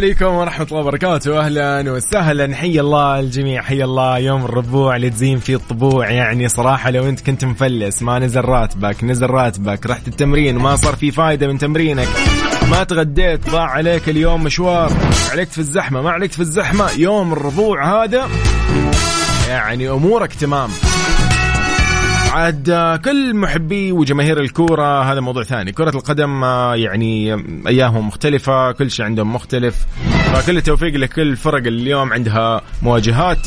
عليكم ورحمة الله وبركاته. أهلا وسهلا. حي الله الجميع. حي الله. يوم الربوع اللي تزين فيه الطبوع. يعني صراحة لو أنت كنت مفلس ما نزل راتبك نزل راتبك رحت التمرين وما صار في فايدة من تمرينك ما تغديت ضاع عليك اليوم مشوار. عليك في الزحمة ما عليك في الزحمة. يوم الربوع هذا يعني أمورك تمام. عاد آه، كل محبي وجماهير الكورة هذا موضوع ثاني. كرة القدم آه، يعني أيامهم مختلفة كل شيء عندهم مختلف. فكل التوفيق لكل فرق اليوم عندها مواجهات.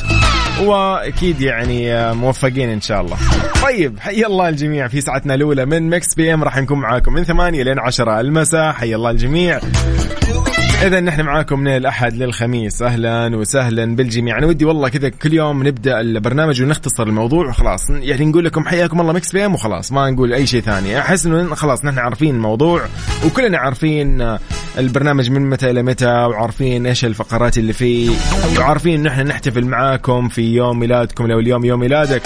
وأكيد يعني آه، موفقين إن شاء الله. طيب حي الله الجميع في ساعتنا الأولى من Mix PM. راح نكون معاكم من 8 لين 10 المساء حي الله الجميع. إذا نحن معاكم من الأحد للخميس. أهلا وسهلا بالجميع. أنا ودي والله كذا كل يوم نبدأ البرنامج ونختصر الموضوع وخلاص. يعني نقول لكم حياكم الله Mix PM وخلاص ما نقول أي شيء ثاني. أحس إنه خلاص نحن عارفين الموضوع وكلنا عارفين البرنامج من متى إلى متى وعارفين إيش الفقرات اللي فيه وعارفين إن إحنا نحتفل معاكم في يوم ميلادكم لو اليوم يوم ميلادك.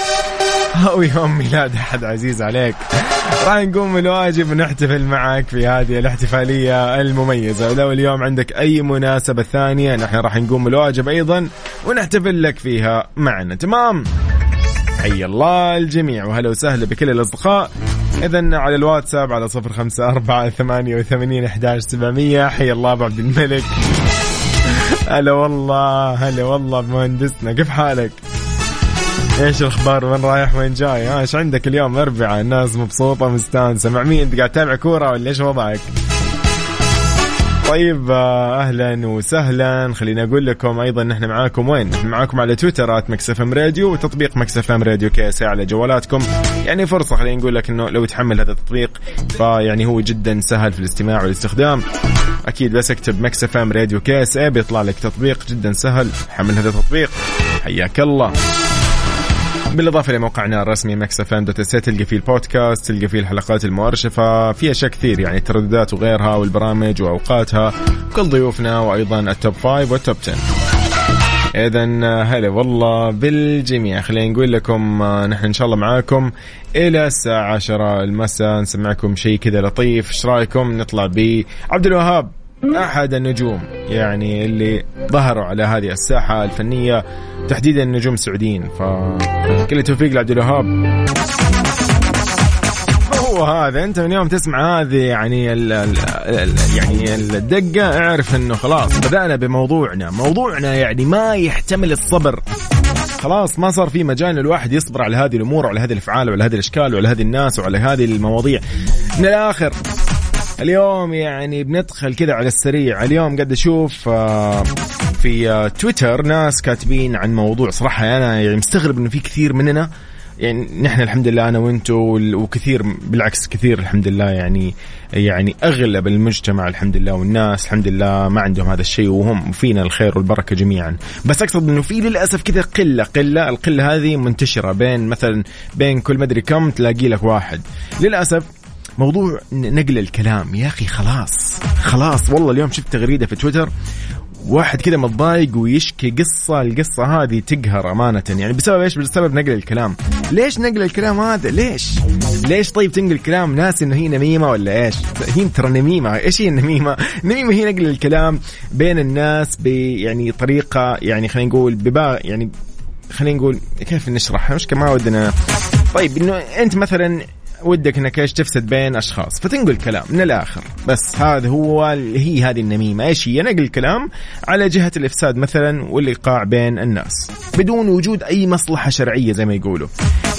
أو يوم ميلاد أحد عزيز عليك. راح نقوم من الواجب ونحتفل معك في هذه الاحتفالية المميزة. ولو اليوم عندك أي مناسبة ثانية نحن راح نقوم من الواجب أيضا ونحتفل لك فيها معنا. تمام؟ حي الله الجميع وهلا وسهلا بكل الأصدقاء. إذا على الواتساب على صفر خمسة أربعة ثمانية وثمانين أحداش سبعمية. حي الله أبو عبد الملك. هلا والله هلا والله بمهندسنا كيف حالك؟ إيش الأخبار؟ وين رايح؟ وين جاي؟ ها إيش عندك اليوم؟ اربعاء الناس مبسوطة مستانسة. مع مين أنت قاعد تتابع كورة ولا إيش وضعك؟ طيب آه، أهلا وسهلا. خليني أقول لكم أيضا نحن معاكم وين؟ نحن معاكم على تويتر @Mix FM Radio وتطبيق Mix FM Radio KSA على جوالاتكم. يعني فرصة خليني نقول لك إنه لو تحمل هذا التطبيق فيعني هو جدا سهل في الاستماع والاستخدام. أكيد بس اكتب Mix FM Radio KSA بيطلع لك تطبيق جدا سهل. حمل هذا التطبيق. حياك الله. بالإضافة لموقعنا الرسمي Mix FM dot تلقى فيه البودكاست تلقى فيه الحلقات المؤرشفه في أشياء كثير يعني الترددات وغيرها والبرامج وأوقاتها كل ضيوفنا وأيضا ال Top Five وال Top 10 اذا هلا والله بالجميع. خلينا نقول لكم نحن إن شاء الله معاكم إلى الساعة 10 المساء نسمعكم شيء كذا لطيف. إيش رأيكم؟ نطلع بعبد الوهاب. أحد النجوم يعني اللي ظهروا على هذه الساحة الفنية تحديدا النجوم السعوديين فكل التوفيق لعبد الوهاب. هو هذا أنت من يوم تسمع هذه يعني ال ال ال يعني الدقة اعرف إنه خلاص بدأنا بموضوعنا. موضوعنا يعني ما يحتمل الصبر. خلاص ما صار في مجال الواحد يصبر على هذه الأمور وعلى هذه الأفعال وعلى هذه الأشكال وعلى هذه الناس وعلى هذه المواضيع. من الآخر اليوم يعني بندخل كذا على السريع. اليوم قاعد أشوف آه، في آه، تويتر ناس كاتبين عن موضوع صراحة أنا يعني مستغرب إنه في كثير مننا يعني نحن الحمد لله أنا وأنتو وكثير بالعكس كثير الحمد لله يعني يعني أغلب المجتمع الحمد لله والناس الحمد لله ما عندهم هذا الشيء وهم فينا الخير والبركة جميعا. بس أقصد إنه في للأسف كذا قلة قلة القلة هذه منتشرة بين مثلا بين كل مدري كم تلاقي لك واحد. للأسف موضوع نقل الكلام. يا أخي خلاص. خلاص والله اليوم شفت تغريدة في تويتر. واحد كذا متضايق ويشكي قصة. القصة هذه تقهر أمانة. يعني بسبب إيش؟ بسبب نقل الكلام. ليش نقل الكلام هذا؟ ليش؟ ليش طيب تنقل كلام ناس إنه هي نميمة ولا إيش؟ هي ترى نميمة. إيش هي النميمة؟ النميمة هي نقل الكلام بين الناس ب يعني طريقة يعني خلينا نقول ببا يعني خلينا نقول كيف نشرح مش ما ودنا. طيب إنه أنت مثلا ودك إنك إيش تفسد بين أشخاص فتنقل كلام من الآخر. بس هذا هو هي هذه النميمة. إيش هي؟ نقل الكلام على جهة الإفساد مثلا والإيقاع بين الناس. بدون وجود أي مصلحة شرعية زي ما يقولوا.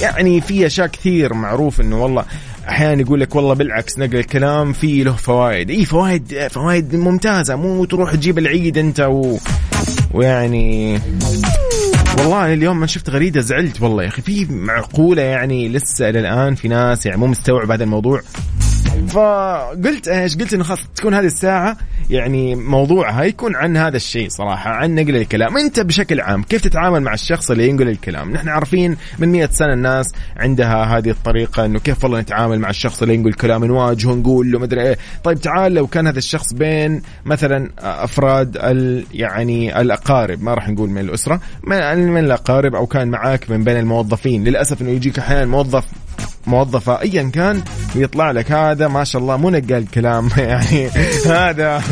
يعني في أشياء كثير معروف إنه والله أحيانا يقول لك والله بالعكس نقل الكلام فيه له فوائد. إي فوائد فوائد ممتازة. مو تروح تجيب العيد أنت و... ويعني والله اليوم ما شفت غريدة زعلت والله يا أخي. في معقولة يعني لسه إلى الآن في ناس يعني مو مستوعب هذا الموضوع؟ فقلت إيش؟ قلت إنه خلاص تكون هذه الساعة يعني موضوعها يكون عن هذا الشيء صراحة عن نقل الكلام. أنت بشكل عام كيف تتعامل مع الشخص اللي ينقل الكلام؟ نحن عارفين من مئة سنة الناس عندها هذه الطريقة إنه كيف والله نتعامل مع الشخص اللي ينقل كلام نواجهه نقول له مدري إيه. طيب تعال لو كان هذا الشخص بين مثلا أفراد ال يعني الأقارب ما راح نقول من الأسرة من, من الأقارب أو كان معاك من بين الموظفين. للأسف إنه يجيك أحيانا موظف موظفة ايا كان ويطلع لك هذا ما شاء الله مو نقال كلام يعني هذا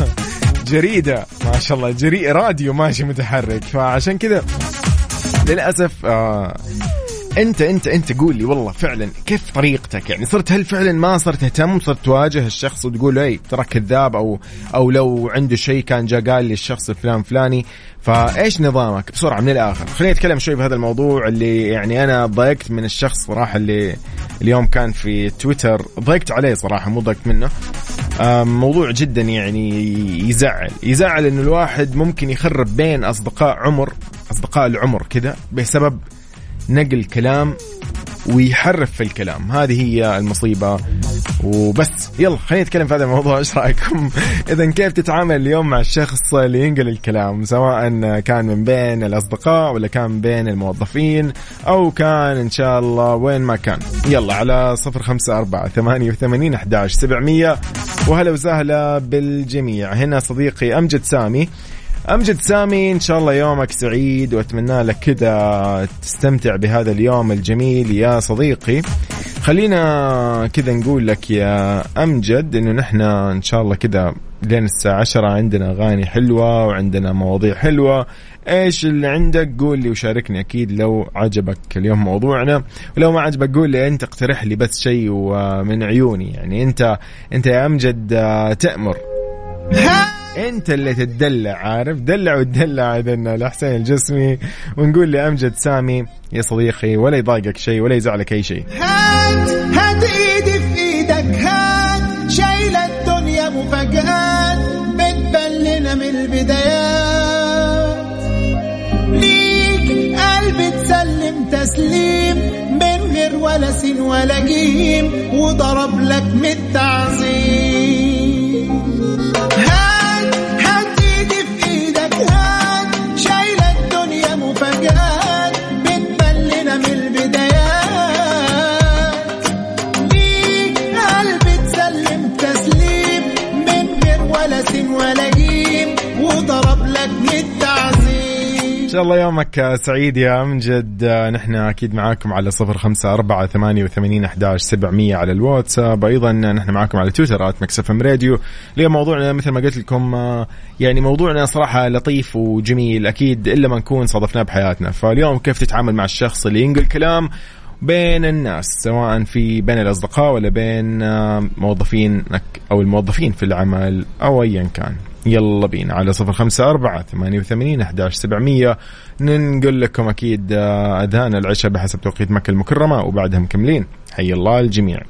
جريدة ما شاء الله جري راديو ماشي متحرك فعشان كذا للأسف آه انت انت انت قول لي والله فعلا كيف طريقتك؟ يعني صرت هل فعلا ما صرت تهتم صرت تواجه الشخص وتقول أي ترى كذاب أو أو لو عنده شيء كان جا قال لي الشخص الفلان فلاني فإيش نظامك؟ بسرعة من الآخر. خليني أتكلم شوي بهذا الموضوع اللي يعني أنا ضايقت من الشخص صراحة اللي اليوم كان في تويتر. ضايقت عليه صراحة مو ضايقت منه. موضوع جدا يعني يزعل. يزعل إنه الواحد ممكن يخرب بين أصدقاء عمر أصدقاء العمر كذا بسبب نقل كلام ويحرف في الكلام. هذه هي المصيبة. وبس يلا خلينا نتكلم في هذا الموضوع. إيش رأيكم؟ إذا كيف تتعامل اليوم مع الشخص اللي ينقل الكلام؟ سواء كان من بين الأصدقاء ولا كان بين الموظفين أو كان إن شاء الله وين ما كان. يلا على صفر خمسة أربعة ثمانية وثمانين أحداش سبعمية. وهلا وسهلا بالجميع. هنا صديقي أمجد سامي. امجد سامي إن شاء الله يومك سعيد وأتمنى لك كذا تستمتع بهذا اليوم الجميل. يا صديقي خلينا كذا نقول لك يا امجد إنه نحن إن شاء الله كذا لين الساعة عشرة عندنا أغاني حلوة وعندنا مواضيع حلوة. إيش اللي عندك؟ قول لي وشاركني أكيد لو عجبك اليوم موضوعنا. ولو ما عجبك قول لي أنت اقترح لي بس شيء من عيوني. يعني أنت أنت يا امجد آه، تأمر. انت اللي تدلع عارف؟ دلع وتدلع اذن الحسين الجسمي ونقول لأمجد سامي يا صديقي ولا يضايقك شيء ولا يزعلك أي شيء. هات هات إيدي في إيدك هات شايله الدنيا مفاجآت بتبلنا من البدايات. ليك قلبي تسلم تسليم من غير ولا سين ولا جيم وضرب لك من التعظيم. شاء الله يومك سعيد يا امجد نحن أكيد معاكم على صفر خمسة أربعة ثمانية وثمانين أحداش سبعمية على الواتساب. أيضا نحن معاكم على تويتر at Mix FM Radio. اليوم موضوعنا مثل ما قلت لكم يعني موضوعنا صراحة لطيف وجميل أكيد إلا ما نكون صادفناه بحياتنا. فاليوم كيف تتعامل مع الشخص اللي ينقل كلام بين الناس سواء في بين الأصدقاء ولا بين موظفينك أو الموظفين في العمل أو ايا كان. يلا بينا على صفر خمسة أربعة ثمانية وثمانين أحداش سبعمية. ننقل لكم أكيد آه، أذان العشاء بحسب توقيت مكة المكرمة وبعدها مكملين. حي الله الجميع.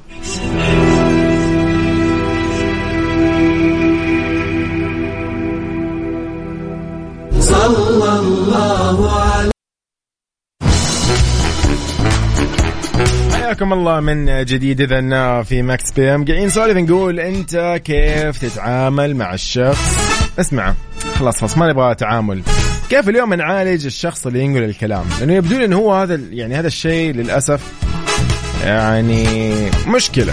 صلى الله عليه حياكم الله من جديد اذا في Mix PM قاعدين نسولف نقول أنت كيف تتعامل مع الشخص؟ اسمع خلاص خلاص ما نبغى تعامل. كيف اليوم نعالج الشخص اللي ينقل الكلام؟ لأنه يبدو لي انه هو هذا يعني هذا الشيء للأسف يعني مشكلة.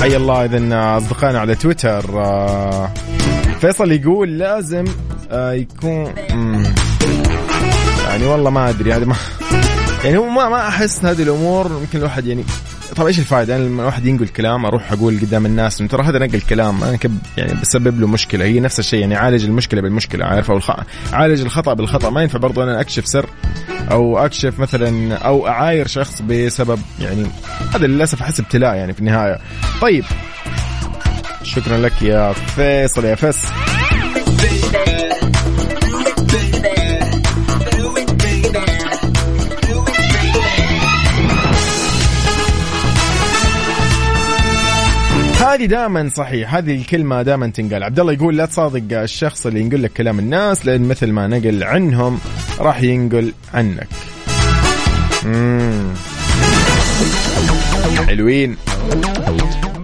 حي الله اذا أصدقائنا على تويتر. آه، فيصل يقول لازم يكون يعني والله ما أدري هذا ما يعني هو ما ما أحس هذه الأمور ممكن الواحد يعني طب إيش الفائده؟ أنا لما الواحد ينقل كلام أروح أقول قدام الناس ترى هذا نقل كلام أنا كب يعني بسبب له مشكلة. هي نفس الشيء يعني عالج المشكلة بالمشكلة عارف؟ أو. عالج الخطأ بالخطأ. ما ينفع برضو أنا أكشف سر أو أكشف مثلا أو أعاير شخص بسبب يعني هذا للأسف أحس ابتلاء يعني في النهاية. طيب شكرا لك يا فيصل يا فس هذه دائما صحيح هذه الكلمة دائما تنقال. عبد الله يقول لا تصادق الشخص اللي ينقل لك كلام الناس لأن مثل ما نقل عنهم راح ينقل عنك. مم. حلوين.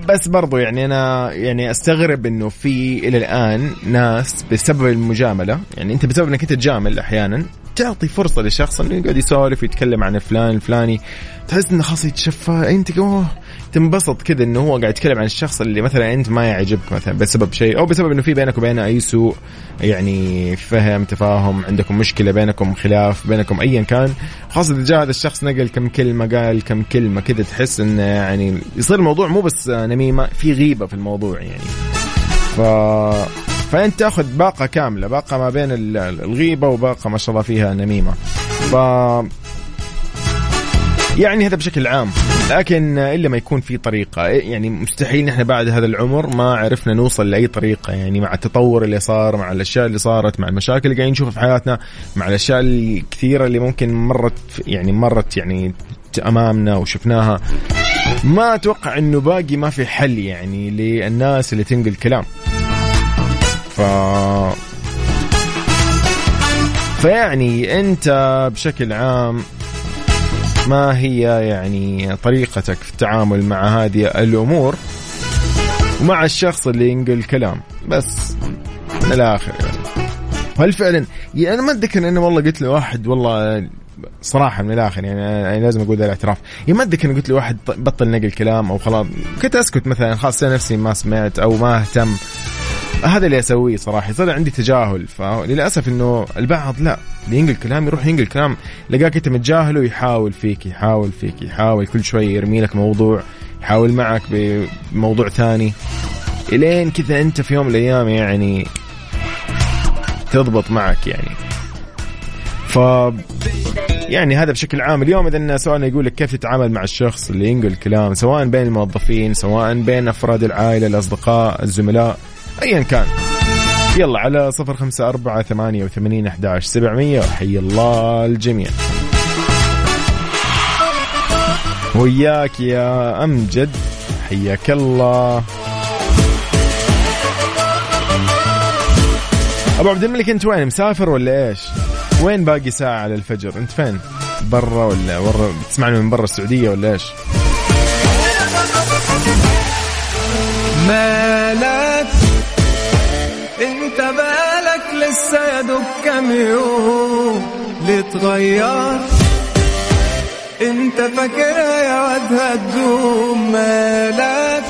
بس برضو يعني أنا يعني أستغرب إنه في إلى الآن ناس بسبب المجاملة يعني أنت بسبب إنك أنت تجامل أحيانا تعطي فرصة للشخص إنه يقعد يسولف ويتكلم عن فلان الفلاني تحس إنه خلاص يتشفى أنت اوه تنبسط كذا إنه هو قاعد يتكلم عن الشخص اللي مثلا أنت ما يعجبك مثلا بسبب شيء أو بسبب إنه في بينك وبينه أي سوء يعني فهم تفاهم عندكم مشكلة بينكم خلاف بينكم ايا كان. خاصة إذا جاء هذا الشخص نقل كم كلمة قال كم كلمة كذا تحس إنه يعني يصير الموضوع مو بس نميمة في غيبة في الموضوع يعني. ف فأنت تأخذ باقة كاملة باقة ما بين الغيبة وباقة ما شاء الله فيها نميمة. ف يعني هذا بشكل عام. لكن إلا ما يكون في طريقة يعني مستحيل نحن بعد هذا العمر ما عرفنا نوصل لأي طريقة يعني مع التطور اللي صار مع الأشياء اللي صارت مع المشاكل اللي قاعدين نشوفها في حياتنا مع الأشياء الكثيرة اللي ممكن مرت يعني مرت يعني أمامنا وشفناها. ما أتوقع إنه باقي ما في حل يعني للناس اللي تنقل كلام ف فيعني أنت بشكل عام ما هي يعني طريقتك في التعامل مع هذه الأمور ومع الشخص اللي ينقل كلام بس من الآخر يعني هل فعلا يعني أنا ما أتذكر انه والله قلت لواحد والله صراحة من الآخر يعني أنا لازم أقول ذا الاعتراف. يعني ما أتذكر قلت لواحد بطل نقل كلام أو خلاص. كنت أسكت مثلا خلاص نفسي ما سمعت أو ما أهتم. هذا اللي أسويه صراحة. يصير عندي تجاهل فللاسف إنه البعض لا اللي ينقل كلام يروح ينقل كلام لقاك أنت متجاهله يحاول فيك يحاول فيك يحاول كل شوي يرمي لك موضوع يحاول معك بموضوع ثاني. إلين كذا أنت في يوم من الأيام يعني تضبط معك يعني. ف يعني هذا بشكل عام. اليوم إذا سؤالنا يقول لك كيف تتعامل مع الشخص اللي ينقل كلام سواء بين الموظفين سواء بين أفراد العائلة الأصدقاء الزملاء ايا كان. يلا على صفر خمسة أربعة ثمانية وثمانين أحداش سبعمية وحي الله الجميع. وياك يا أمجد حياك الله. أبو عبد الملك أنت وين؟ مسافر ولا إيش؟ وين باقي ساعة على الفجر أنت فين؟ برا ولا ورا؟ بتسمعني من برا السعودية ولا إيش؟ لسه يا دوب كام يوم لتغير. انت فاكرها يا واد هتدوم مالك؟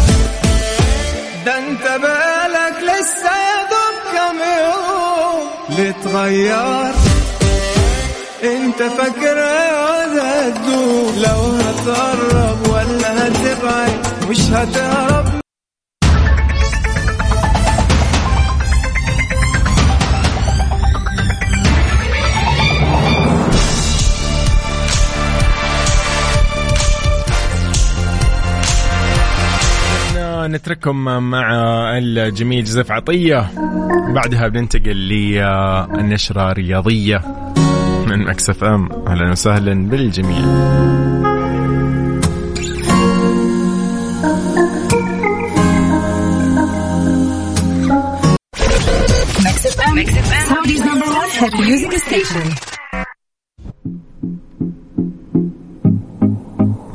ده انت بالك لسه يا دوب كام يوم لتغير. انت فاكرها يا واد هتدوم لو هتقرب ولا هتبعد مش هتهرب نترككم مع الجميل جوزيف عطية. بعدها بننتقل للنشرة الرياضية من مكسف ام. أهلا وسهلا بالجميع. music station.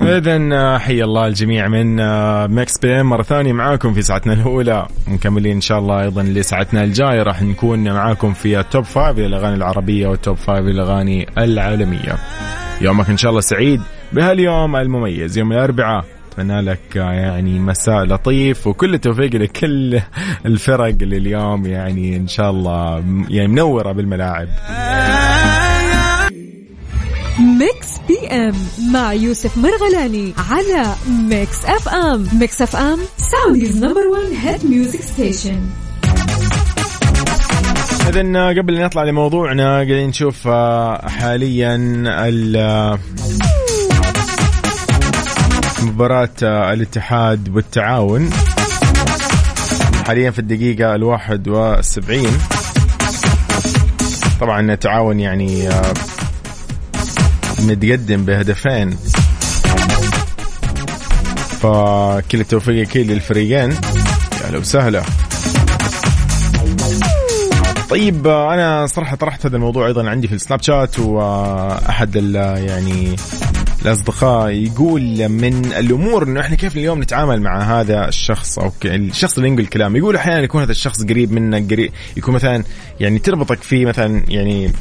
اذا حي الله الجميع من Mix PM. مرة ثانية معاكم في ساعتنا الأولى. مكملين إن شاء الله أيضا لساعتنا الجاية. راح نكون معاكم في ال Top Five للاغاني العربية وال Top Five للاغاني العالمية. يومك إن شاء الله سعيد بهاليوم المميز. يوم الأربعاء. أتمنى لك يعني مساء لطيف وكل التوفيق لكل الفرق اللي اليوم يعني إن شاء الله يعني منورة بالملاعب. Mix PM مع يوسف مرغلاني على Mix FM Mix FM Saudi's number 1 hit music station اذا قبل أن نطلع لموضوعنا قاعدين نشوف آه، حاليا ال مباراة آه، الاتحاد والتعاون. حاليا في الدقيقة الواحد والسبعين طبعا التعاون يعني آه، متقدم بهدفين. فكل التوفيق أكيد للفريقين. يا هلا وسهلا. طيب أنا صراحة طرحت هذا الموضوع أيضا عندي في السناب شات وأحد يعني الأصدقاء يقول من الأمور إنه إحنا كيف اليوم نتعامل مع هذا الشخص أو الشخص اللي ينقل الكلام يقول أحيانا يكون هذا الشخص قريب منك قريب يكون مثلا يعني تربطك فيه مثلا يعني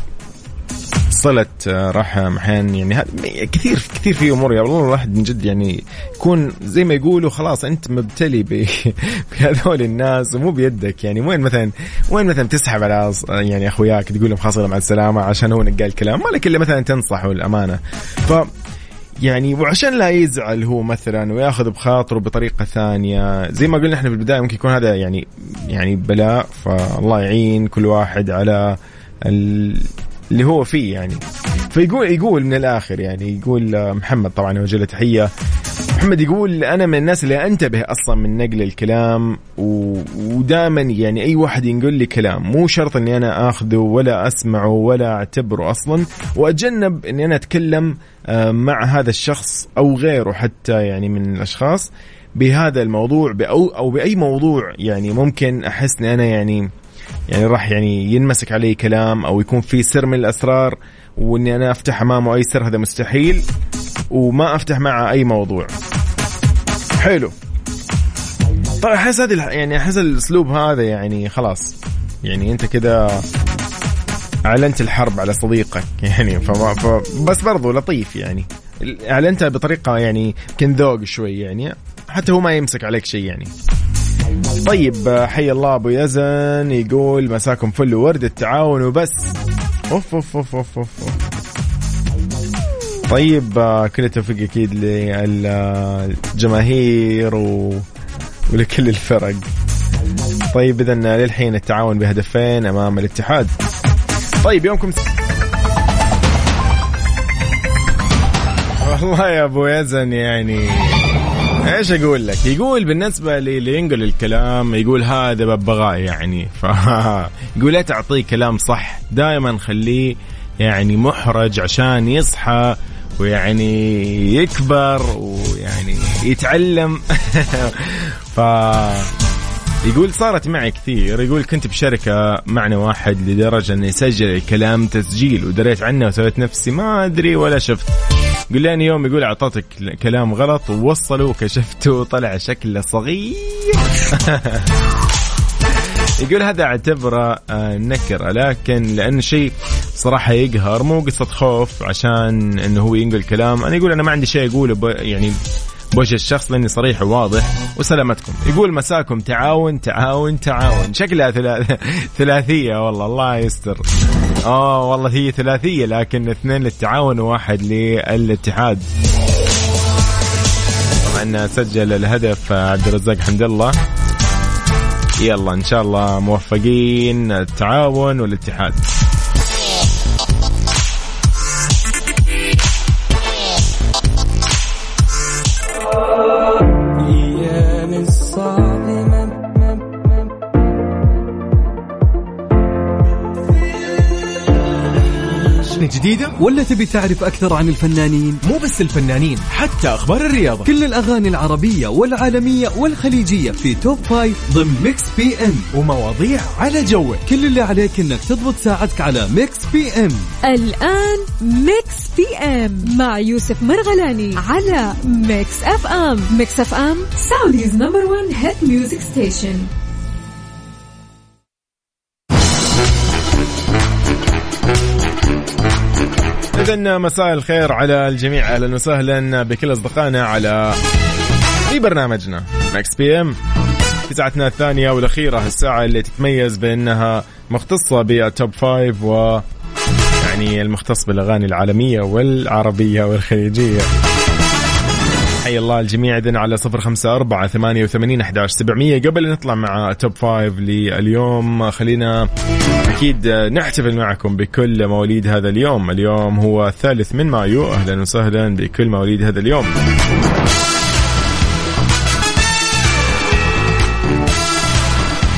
صلة آه، رحم أحيانا يعني كثير كثير في أمور يا والله الواحد من جد يعني يكون زي ما يقولوا خلاص أنت مبتلي بهذول الناس ومو بيدك. يعني وين مثلا وين مثلا تسحب على يعني أخوياك تقول لهم خلاص مع السلامة عشان هو نقال الكلام ما لك إلا مثلا تنصحه الامانه ف يعني وعشان لا يزعل هو مثلا ويأخذ بخاطره بطريقة ثانية زي ما قلنا إحنا في البداية ممكن يكون هذا يعني يعني بلاء. فالله يعين كل واحد على اللي هو فيه يعني. فيقول يقول من الآخر يعني يقول محمد طبعا وجه له تحية. محمد يقول أنا من الناس اللي أنتبه أصلا من نقل الكلام و... ودائما يعني أي واحد ينقل لي كلام مو شرط إني أنا آخذه ولا أسمعه ولا أعتبره أصلا وأتجنب إني أنا أتكلم آه، مع هذا الشخص أو غيره حتى يعني من الأشخاص بهذا الموضوع أو بأي موضوع يعني ممكن أحس إني أنا يعني يعني راح يعني ينمسك علي كلام أو يكون في سر من الأسرار وإني أنا أفتح أمامه أي سر هذا مستحيل وما أفتح معه أي موضوع. حلو. طيب أحس هذه يعني أحس الأسلوب هذا يعني خلاص. يعني أنت كذا أعلنت الحرب على صديقك يعني فما بس برضو لطيف يعني. اعلنتها بطريقة يعني يمكن ذوق شوي يعني حتى هو ما يمسك عليك شيء يعني. طيب حي الله أبو يزن يقول مساكم فل وورد التعاون وبس. أوف أوف أوف أوف, أوف. طيب كل التوفيق أكيد للجماهير و... ولكل الفرق. طيب اذا للحين التعاون بهدفين أمام الاتحاد. طيب يومكم والله يا أبو يزن يعني. إيش أقول لك؟ يقول بالنسبة اللي ينقل الكلام يقول هذا ببغاء يعني. ف يقول لا تعطيه كلام صح دائما خليه يعني محرج عشان يصحى ويعني يكبر ويعني يتعلم. ف يقول صارت معي كثير يقول كنت بشركة معنا واحد لدرجة إنه يسجل الكلام تسجيل ودريت عنه وسويت نفسي ما أدري ولا شفت. لي يوم يقول اعطيتك كلام غلط ووصله وكشفته وطلع شكله صغير. يقول هذا أعتبره آه، نكرة لكن لأن شيء صراحة يقهر مو قصة خوف عشان إنه هو ينقل كلام. أنا يقول أنا ما عندي شيء أقوله يعني بوجه الشخص لأني صريح وواضح. وسلامتكم. يقول مساكم تعاون تعاون تعاون. شكلها ثلاثية والله الله يستر. آه والله هي ثلاثية لكن اثنين للتعاون وواحد للاتحاد. طبعا سجل الهدف عبد الرزاق حمد الله. يلا إن شاء الله موفقين التعاون والاتحاد. ولا تبي تعرف أكثر عن الفنانين؟ مو بس الفنانين حتى أخبار الرياضة. كل الأغاني العربية والعالمية والخليجية في Top Five ضمن Mix PM. ومواضيع على جوك. كل اللي عليك إنك تضبط ساعتك على Mix PM. الآن Mix PM مع يوسف مرغلاني على Mix FM. Mix FM Saudi's number 1 hit music station إذا مساء الخير على الجميع. أهلا وسهلا بكل أصدقائنا على في برنامجنا Mix PM في ساعتنا الثانية والأخيرة الساعة اللي تتميز بأنها مختصة بال Top Five و يعني المختص بالأغاني العالمية والعربية والخليجية. حي الله الجميع إذن على صفر خمسة أربعة ثمانية وثمانين أحداش سبعمية. قبل نطلع مع Top Five لليوم خلينا أكيد نحتفل معكم بكل مواليد هذا اليوم. اليوم هو الثالث من مايو. أهلا وسهلا بكل مواليد هذا اليوم.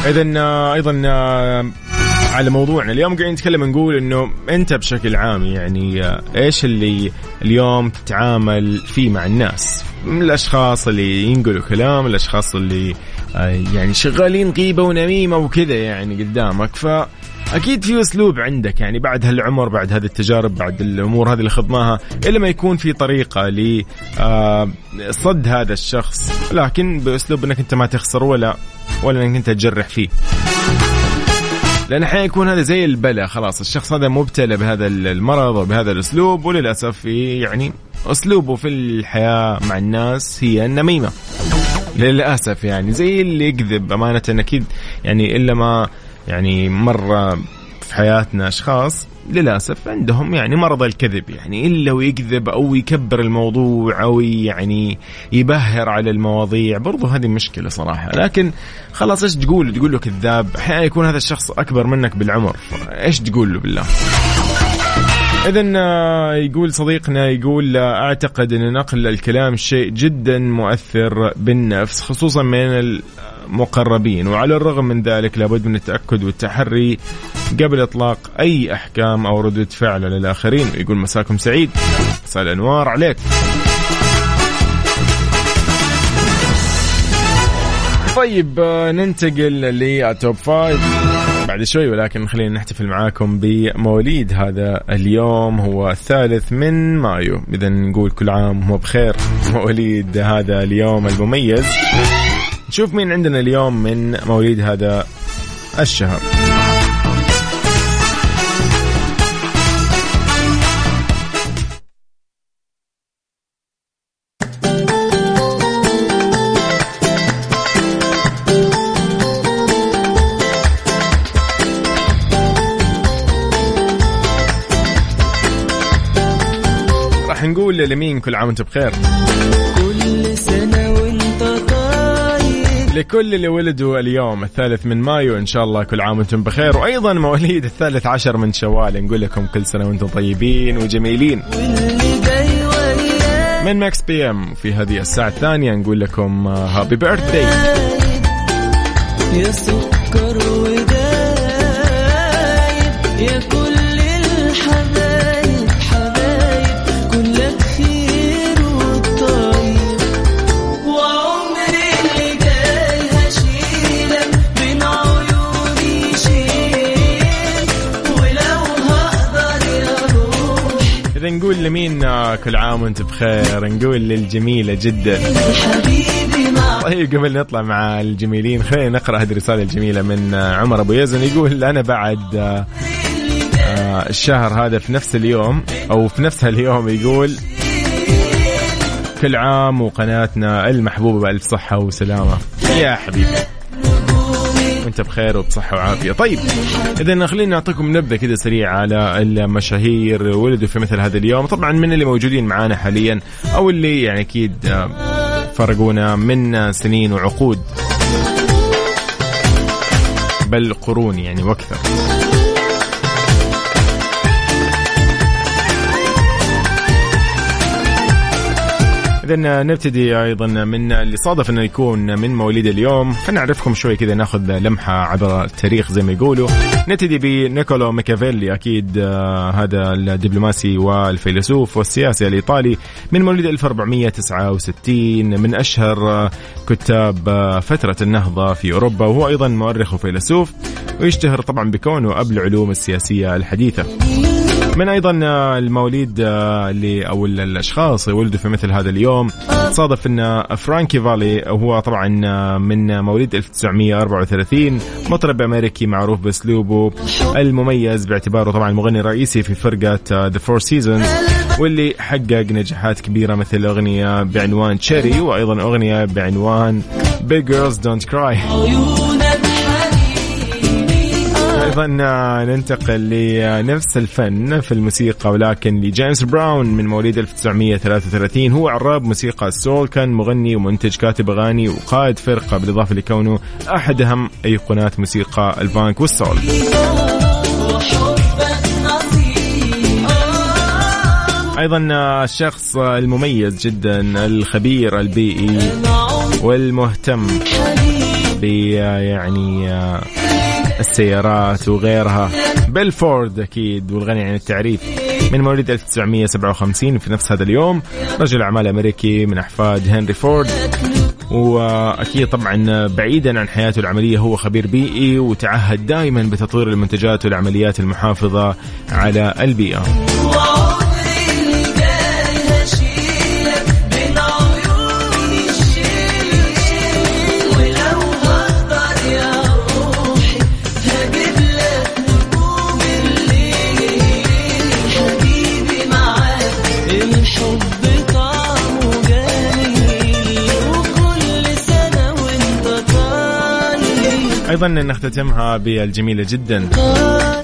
إذا أيضا على موضوعنا. اليوم قاعدين نتكلم نقول إنه أنت بشكل عام يعني آه، إيش اللي اليوم تتعامل فيه مع الناس؟ من الأشخاص اللي ينقلوا كلام الأشخاص اللي آه، يعني شغالين غيبة ونميمة وكذا يعني قدامك. ف أكيد في أسلوب عندك يعني بعد هالعمر بعد هذه التجارب بعد الأمور هذه اللي خضناها إلا ما يكون في طريقة لصد هذا الشخص. لكن بأسلوب إنك أنت ما تخسر ولا ولا إنك أنت تجرح فيه. لأن أحيانا يكون هذا زي البلاء خلاص الشخص هذا مبتلى بهذا المرض وبهذا الأسلوب وللأسف يعني أسلوبه في الحياة مع الناس هي النميمة. للأسف يعني زي اللي يكذب أمانة أكيد يعني إلا ما يعني مرة في حياتنا أشخاص للأسف عندهم يعني مرض الكذب يعني إلا ويكذب أو يكبر الموضوع أو يعني يبهر على المواضيع برضو هذه مشكلة صراحة. لكن خلاص إيش تقول؟ تقول له كذاب أحيانا يكون هذا الشخص أكبر منك بالعمر. إيش تقول له بالله؟ إذا آه، يقول صديقنا يقول أعتقد أن نقل الكلام شيء جدا مؤثر بالنفس خصوصا من المقربين وعلى الرغم من ذلك لابد من التأكد والتحري قبل إطلاق أي أحكام أو ردود فعل للآخرين. يقول مساكم سعيد. مساء الأنوار عليك. طيب آه، ننتقل لل Top Five بعد شوي ولكن خلينا نحتفل معاكم بمواليد هذا اليوم. هو الثالث من مايو. اذا نقول كل عام وهو بخير. مواليد هذا اليوم المميز. نشوف مين عندنا اليوم من مواليد هذا الشهر. راح نقول لمين كل عام وانت بخير. لكل اللي ولدوا اليوم الثالث من مايو. إن شاء الله كل عام وأنتم بخير. وأيضا مواليد الثالث عشر من شوال. نقول لكم كل سنة وأنتم طيبين وجميلين. من Mix PM في هذه الساعة الثانية نقول لكم happy birthday يا نقول لمين كل عام وانت بخير نقول للجميلة جدا طيب قبل نطلع مع الجميلين خلينا نقرأ هذه الرسالة الجميلة من عمر أبو يزن يقول أنا بعد آه، الشهر هذا في نفس اليوم أو في نفس اليوم يقول كل عام وقناتنا المحبوبة بألف صحة وسلامة. يا حبيبي. وانت بخير وبصحة وعافية. طيب اذا خلينا نعطيكم نبذة كذا سريعة على المشاهير ولدوا في مثل هذا اليوم. طبعا من اللي موجودين معانا حاليا أو اللي يعني أكيد آه، فرقونا من سنين وعقود. بل قرون يعني وأكثر. إذا نبتدي أيضا من اللي صادف أنه يكون من مواليد اليوم. خلينا نعرفكم شوي كذا ناخذ لمحة عبر التاريخ زي ما يقولوا. نبتدي بنيكولو ميكافيلي أكيد آه، هذا الدبلوماسي والفيلسوف والسياسي الإيطالي. من مواليد 1469 من أشهر آه، كتاب آه، فترة النهضة في أوروبا. وهو أيضا مؤرخ وفيلسوف ويشتهر طبعا بكونه أب العلوم السياسية الحديثة. من أيضا آه، المواليد آه، اللي أو ال- الأشخاص اللي ولدوا في مثل هذا اليوم. صادف إن فرانكي فالي هو طبعا آه، من مواليد 1934 مطرب أمريكي معروف بأسلوبه المميز باعتباره طبعا المغني الرئيسي في فرقة The Four Seasons واللي حقق نجاحات كبيرة مثل أغنية بعنوان Sherry وأيضا أغنية بعنوان Don't Cry. عيونك حبيبي أيضا آه، ننتقل لنفس الفن في الموسيقى ولكن لجيمس براون من مواليد 1933 هو عراب موسيقى ال soul كان مغني ومنتج كاتب أغاني وقائد فرقة بالإضافة لكونه أحد أهم أيقونات موسيقى الفانك والسول. أيضا آه، الشخص المميز جدا الخبير البيئي والمهتم ب يعني آه، السيارات وغيرها. بيلفورد أكيد والغني عن التعريف. من مواليد 1957 في نفس هذا اليوم رجل أعمال أمريكي من أحفاد هنري فورد. وأكيد طبعا بعيدا عن حياته العملية هو خبير بيئي وتعهد دائما بتطوير المنتجات والعمليات المحافظة على البيئة. أيضا نختتمها بالجميلة جدا.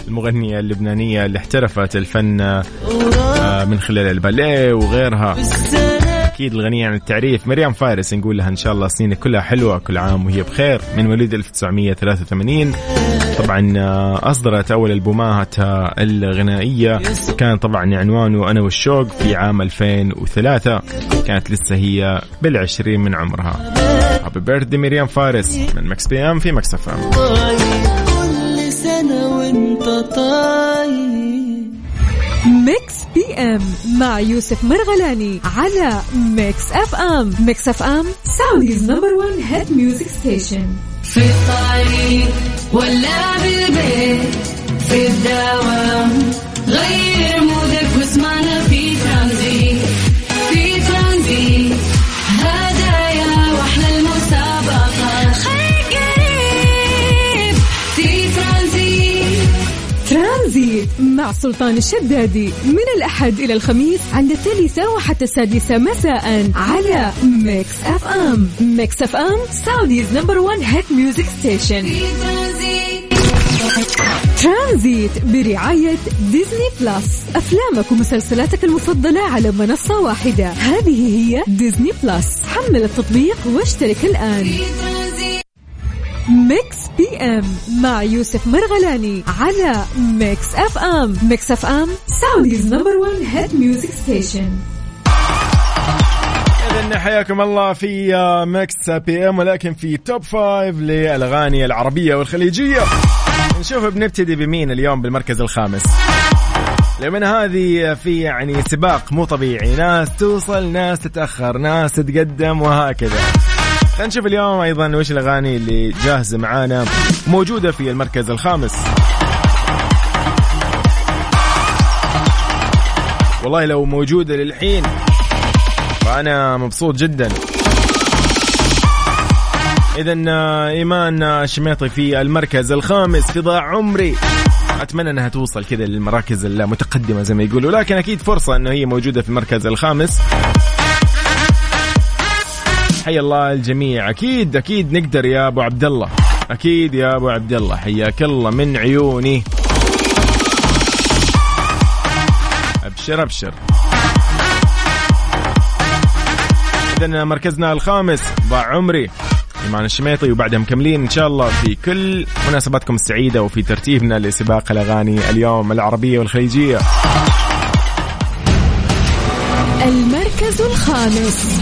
المغنية اللبنانية اللي احترفت الفن آه، من خلال الباليه وغيرها. أكيد الغنية عن التعريف مريم فارس نقول لها إن شاء الله سنينك كلها حلوة كل عام وهي بخير. من مواليد 1983 طبعا آه، أصدرت أول ألبوماتها الغنائية. كان طبعا عنوانه أنا والشوق في عام 2003 كانت لسه هي بالعشرين من عمرها. Happy birthday مريم فارس من Mix PM في Mix FM كل سنة وانت طاير Mix PM مع يوسف مرغلاني على Mix FM Mix FM Saudi's number 1 hit music station في الطريق ولا بالبيت في الدوام غير مودك واسمعنا في مع سلطان الشدادي من الأحد إلى الخميس عند الثالثة وحتى السادسة مساء على Mix FM Mix FM Saudi's number 1 hit music station Transit برعاية Disney Plus أفلامك ومسلسلاتك المفضلة على منصة واحدة. هذه هي Disney Plus حمل التطبيق واشترك الآن. في Mix PM مع يوسف مرغلاني على Mix FM Mix FM Saudi's number 1 hit music station حياكم الله في Mix PM ولكن في top five للأغاني العربية والخليجية. نشوف بنبتدي بمين اليوم بالمركز الخامس. لمن هذه في يعني سباق مو طبيعي. ناس توصل ناس تتأخر ناس تتقدم وهكذا. خلينا نشوف اليوم أيضا وش الأغاني اللي جاهزة معانا موجودة في المركز الخامس. والله لو موجودة للحين فأنا مبسوط جدا. اذا إيمان الشميطي في المركز الخامس في ضاع عمري. أتمنى إنها توصل كذا للمراكز المتقدمة زي ما يقولوا لكن أكيد فرصة إنه هي موجودة في المركز الخامس. حيا الله الجميع. أكيد أكيد نقدر يا أبو عبد الله. أكيد يا أبو عبد الله. حياك الله من عيوني. أبشر أبشر. اذا مركزنا الخامس ضاع عمري. إيمان الشميطي وبعدها مكملين إن شاء الله في كل مناسباتكم السعيدة وفي ترتيبنا لسباق الأغاني اليوم العربية والخليجية. المركز الخامس.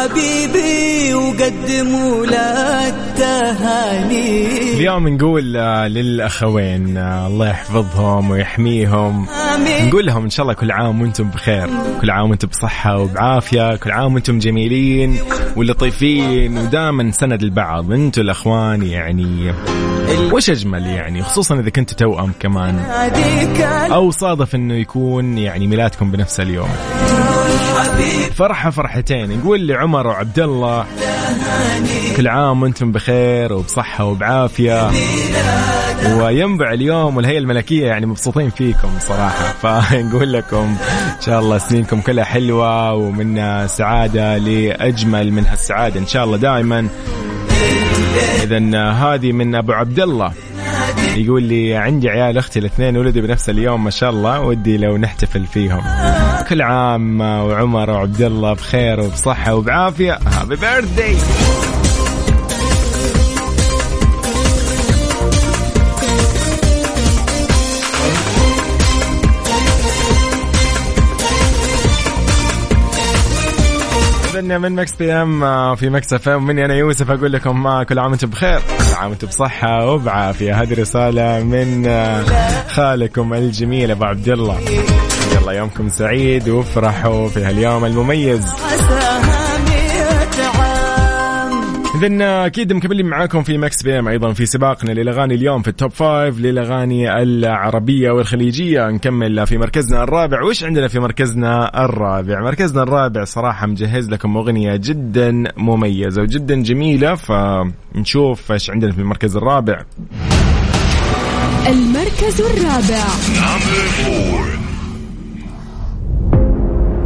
غنوا لحبيبي وقدموا له التهاني. اليوم نقول آه، للأخوين آه، الله يحفظهم ويحميهم. نقول لهم إن شاء الله كل عام وأنتم بخير. كل عام وأنتم بصحة وبعافية. كل عام وأنتم جميلين ولطيفين. ودائما سند البعض. أنتم الأخوان يعني وش أجمل يعني؟ خصوصا إذا كنتوا توأم كمان. أو صادف إنه يكون يعني ميلادكم بنفس اليوم. فرحة فرحتين. نقول لعمر وعبد الله كل عام وأنتم بخير وبصحة وبعافية. وينبع اليوم والهيئة الملكية يعني مبسوطين فيكم صراحة. فنقول لكم إن شاء الله سنينكم كلها حلوة ومن سعادة لأجمل من هالسعادة إن شاء الله دائما. إذا هذه من أبو عبد الله يقول لي عندي عيال أختي الاثنين ولدوا بنفس اليوم ما شاء الله ودي لو نحتفل فيهم. كل عام وعمر وعبد الله بخير وبصحة وبعافية. Happy birthday إذن من Mix PM آه، في Mix FM مني أنا يوسف أقول لكم ما كل عام وأنتم بخير. كل عام وأنتم بصحة وبعافية. هذه رسالة من آه، خالكم الجميل أبو عبد الله. يلا يومكم سعيد وافرحوا في هاليوم المميز. اذا أكيد مكملين معاكم في Mix PM أيضا في سباقنا للأغاني اليوم في ال top five للأغاني العربية والخليجية. نكمل في مركزنا الرابع. وش عندنا في مركزنا الرابع؟ مركزنا الرابع صراحة مجهز لكم أغنية جدا مميزة وجدا جميلة فنشوف إيش عندنا في المركز الرابع. المركز الرابع.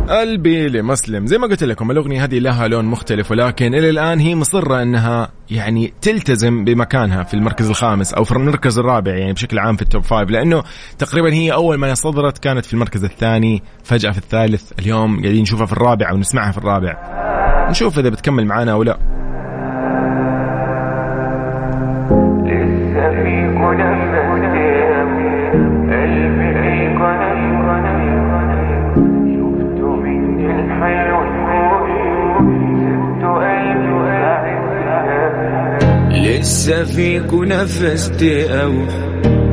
قلبي لمسلم. زي ما قلت لكم الأغنية هذه لها لون مختلف ولكن إلى الآن هي مصرة أنها يعني تلتزم بمكانها في المركز الخامس أو في المركز الرابع يعني بشكل عام في ال top five لأنه تقريبا هي أول ما صدرت كانت في المركز الثاني فجأة في الثالث اليوم قاعدين نشوفها في الرابع أو نسمعها في الرابع. نشوف إذا بتكمل معانا أو لا. لسه فيك نفست أو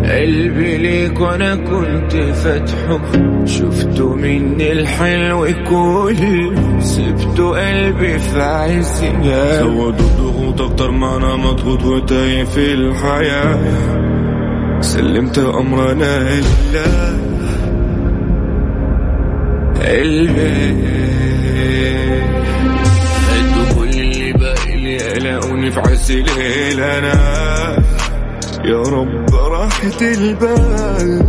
قلبي ليك وأنا كنت فاتحه شفته من الحلو كل سبته قلبي في عز زود الضغوط أكتر ما أنا مضغوط وتايه في الحياة. سلمت أمرنا لله قلبي. في عز الليل أنا يا رب راحة البال.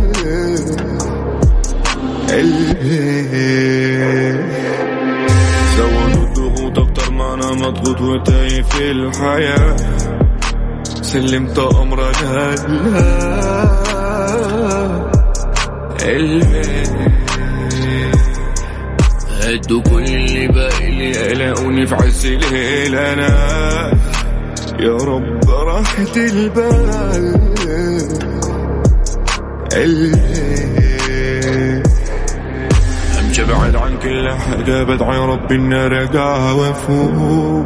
قلبي زودوا الضغوط أكتر ما أنا مضغوط وتايه في الحياة. سلمت أمرنا لله. قلبي هدوا كل اللي باقي لي قلقوني في عز الليل أنا يا رب راحة البال. قلبي امشي بعد عن كل حاجة بدعي ربي اني ارجع وافوق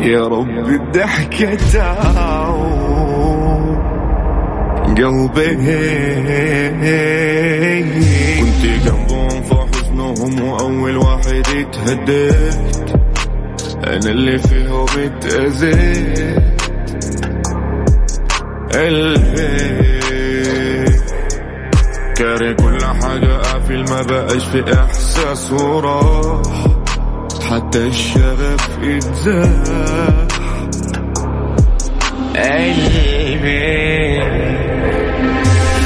يا رب الضحكة تعود قلبي كنت جنبهم في حزنهم وأول واحد اتهديت. أنا اللي فيهم اتأذيت قلبي كاره كل حاجة قافل ما بقاش في إحساس وراح. حتى الشغف اتزاح قلبي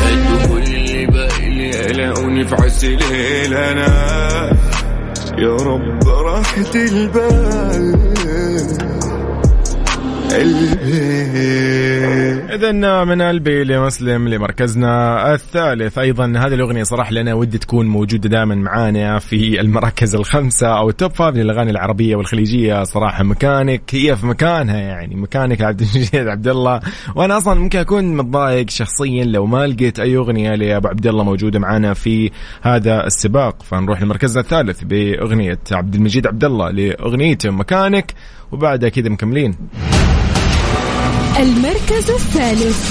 قد كل اللي باقي لي قلقوني في الليل أنا. يا رب راحة البال. قلبي إذا من قلبي لمسلم لمركزنا الثالث. أيضا هذه الأغنية صراحة لنا ودي تكون موجودة دائما معانا في المراكز الخمسة أو ال top five للأغاني العربية والخليجية. صراحة مكانك هي في مكانها يعني. مكانك عبد المجيد عبد الله. وأنا أصلا ممكن أكون متضايق شخصيا لو ما لقيت أي أغنية لأبو عبد الله موجودة معانا في هذا السباق. فنروح لمركزنا الثالث بأغنية عبد المجيد عبد الله لأغنيته مكانك. وبعدها كذا مكملين. المركز الثالث.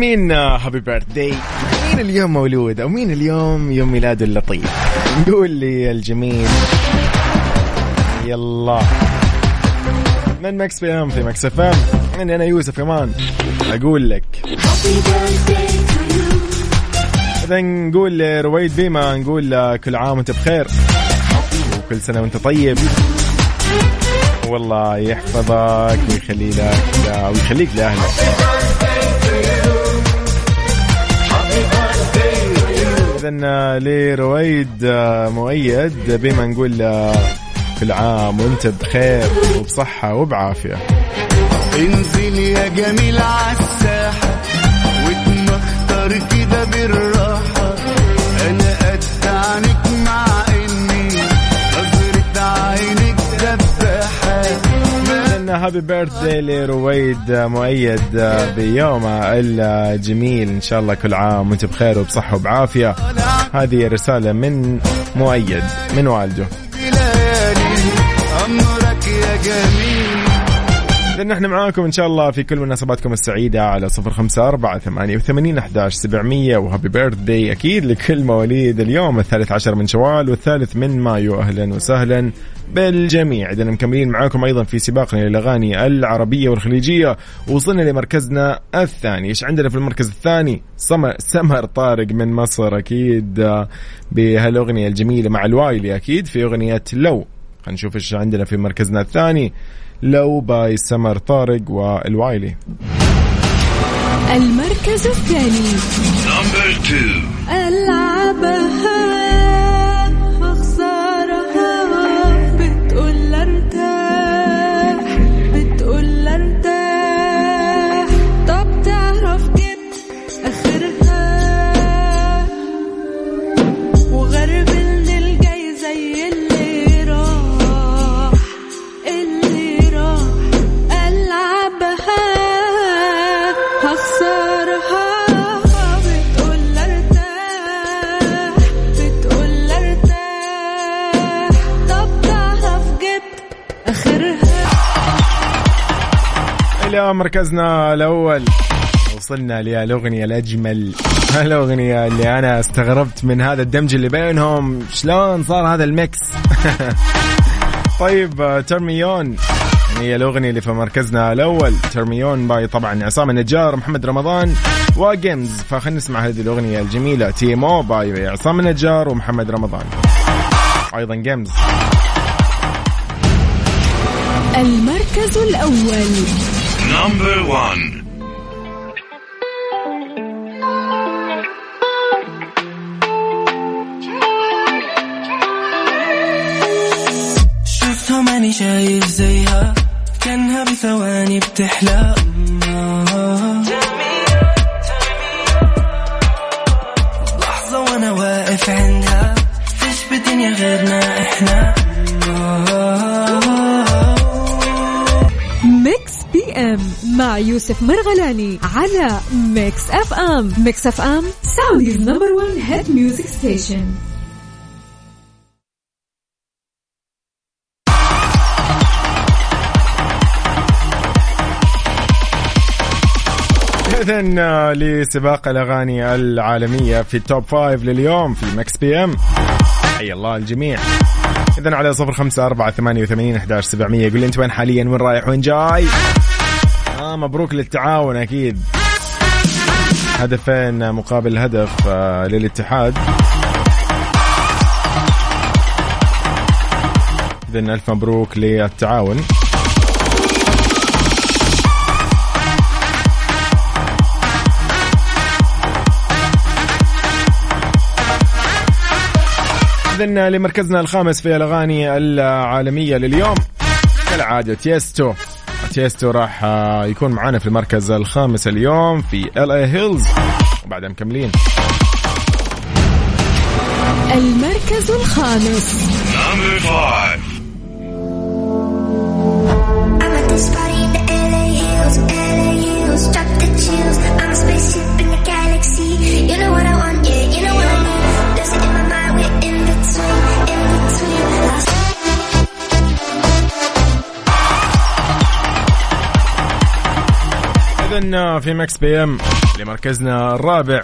لمين happy birthday مين اليوم مولود أو مين اليوم يوم ميلاده اللطيف؟ نقول لي الجميل. يلا. من Mix PM في Mix FM؟ اني أنا يوسف كمان. أقول لك. إذا نقول لرويد بيما نقول كل عام وأنت بخير. وكل سنة وأنت طيب. والله يحفظك ويخلي لك ويخليك لأهلك. اذا لرويد مؤيد بما نقول كل عام وانت بخير وبصحة وبعافية. انزل يا جميل عالساحة هابي بيرثدي لرويد مؤيد بيومه الجميل. إن شاء الله كل عام وأنت بخير وبصحة وبعافية. هذه رسالة من مؤيد من والده. لأن إحنا معاكم إن شاء الله في كل مناسباتكم السعيدة على صفر خمسة أربعة ثمانية وثمانين أحداش سبعمية. وهابي بيرث داي أكيد لكل مواليد اليوم الثالث عشر من شوال والثالث من مايو. أهلا وسهلا بالجميع. إذا مكملين معاكم أيضا في سباقنا للأغاني العربية والخليجية. وصلنا لمركزنا الثاني. إيش عندنا في المركز الثاني؟ سمر, سمر طارق من مصر أكيد بهالأغنية الجميلة مع الوايلي أكيد في أغنية لو. خلينا نشوف إيش عندنا في مركزنا الثاني. لو by سمر طارق والوايلي. المركز الثاني. إلى مركزنا الأول. وصلنا للأغنية الأجمل. الاغنيه اللي أنا استغربت من هذا الدمج اللي بينهم. شلون صار هذا ال mix؟ طيب آه، Turn Me On هي الأغنية اللي في مركزنا الأول. Turn Me On by طبعا عصام النجار محمد رمضان و Gims فخلنا نسمع هذه الأغنية الجميلة. Turn Me On by عصام النجار ومحمد رمضان. أيضا Gims المركز الأول. شفتها ماني شايف زيها كانها بثواني بتحلى يوسف مرغلاني على Mix FM Mix FM Saudi's number 1 hit music station اذا لسباق الأغاني العالمية في ال top five لليوم في Mix PM حي الله الجميع. اذا على صفر خمسة أربعة ثمانية وثمانين أحداش سبعمية. قول لي أنت وين حاليا؟ وين رايح؟ وين جاي؟ مبروك للتعاون أكيد. هدفين مقابل هدف آه للاتحاد. اذا ألف مبروك للتعاون. إذن لمركزنا الخامس في الأغاني العالمية لليوم كالعادة Tiësto. Tiësto راح آه، يكون معانا في المركز الخامس اليوم في ال A Hills وبعدها مكملين. المركز الخامس. You know what I إذن في Mix PM لمركزنا الرابع.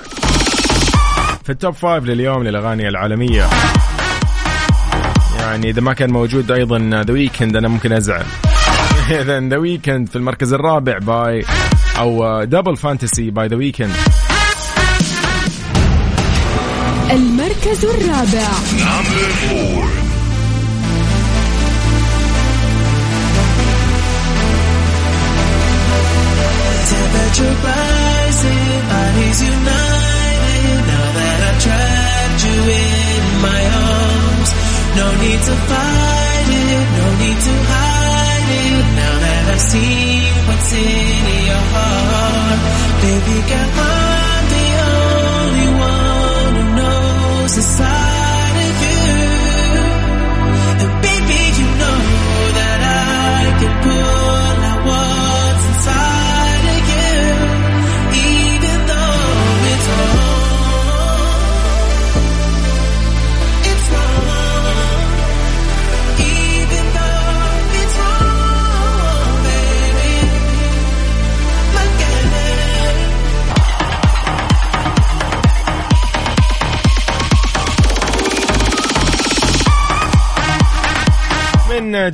في ال top five لليوم للأغاني العالمية. يعني إذا ما كان موجود أيضا The Weeknd أنا ممكن أزعل. اذا The Weeknd في المركز الرابع by أو Double Fantasy by The Weeknd المركز الرابع. Rising, bodies united. Now that I've trapped you in my arms, no need to fight it, no need to hide it. Now that I've seen what's in your heart, baby girl,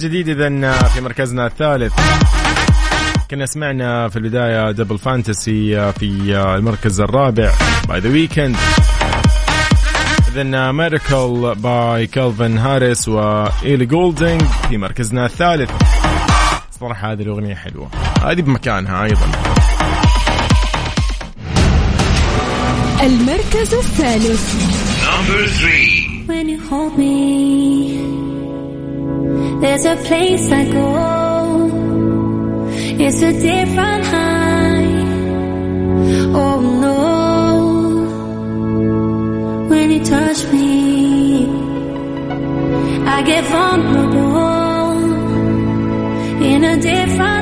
جديد اذا في مركزنا الثالث. كنا سمعنا في البداية Double Fantasy في المركز الرابع. by The Weeknd اذا Miracle by Calvin Harris و Ellie Goulding في مركزنا الثالث. صراحة هذه الأغنية حلوة. هذه بمكانها أيضا. المركز الثالث. When you hold me, there's a place I go. It's a different high. Oh no, when you touch me, I get vulnerable in a different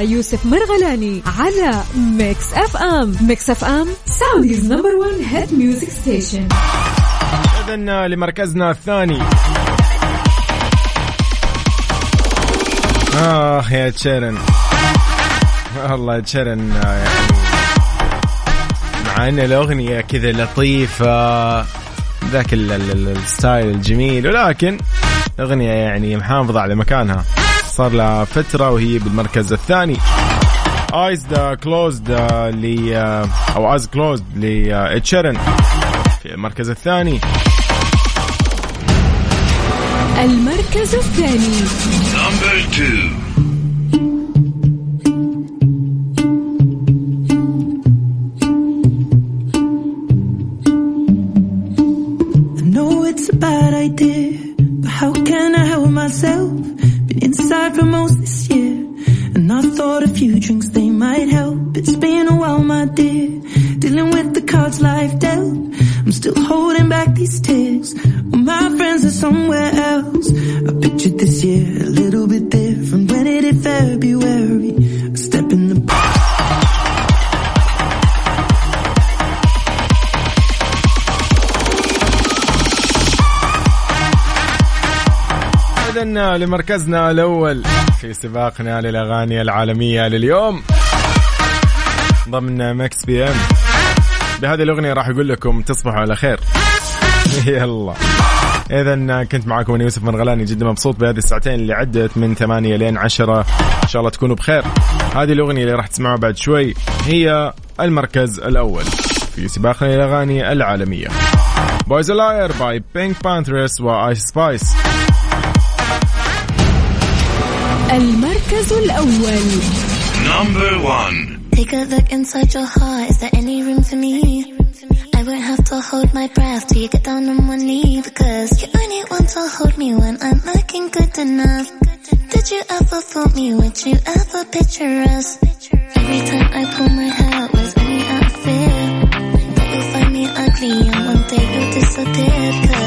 يوسف مرغلاني على Mix FM. Mix FM Saudi's number 1 hit music station اذا لمركزنا الثاني. آه يا تشيرن. والله تشيرن يعني مع إن الأغنية كذا لطيفة ذاك ال- ال- ال- ال style الجميل ولكن اغنيه يعني محافظة على مكانها. صار لها فترة وهي بالمركز الثاني. ايز ذا كلوزد ل أو ايز كلوزد لتشيرن في المركز الثاني. المركز الثاني. I know it's a bad idea, but how can I help myself? Inside for most this year, and I thought a few drinks they might help. It's been a while, my dear, dealing with the cards life dealt. I'm still holding back these tears. Well, my friends are somewhere else. I pictured this year a little bit different. When it February, لمركزنا الأول في سباقنا للأغاني العالمية لليوم. ضمن Mix PM. بهذه الأغنية راح أقول لكم تصبحوا على خير. يلا. إذا كنت معاكم أنا يوسف مرغلاني جدا مبسوط بهذه الساعتين اللي عدت من 8 لين 10 إن شاء الله تكونوا بخير. هذه الأغنية اللي راح تسمعوها بعد شوي هي المركز الأول في سباقنا للأغاني العالمية. بويز لاير باي بينك بانثرس وايس سبايس المركز الأول Take a look inside your heart. Is there any room for me? I won't have to hold my breath till you get down on one knee because you only want to hold me when I'm looking good enough. Did you ever fool me? Would you ever picture us? Every time I pull my hair out, was only out of fear that you'll find me ugly and one day you'll disappear. Cause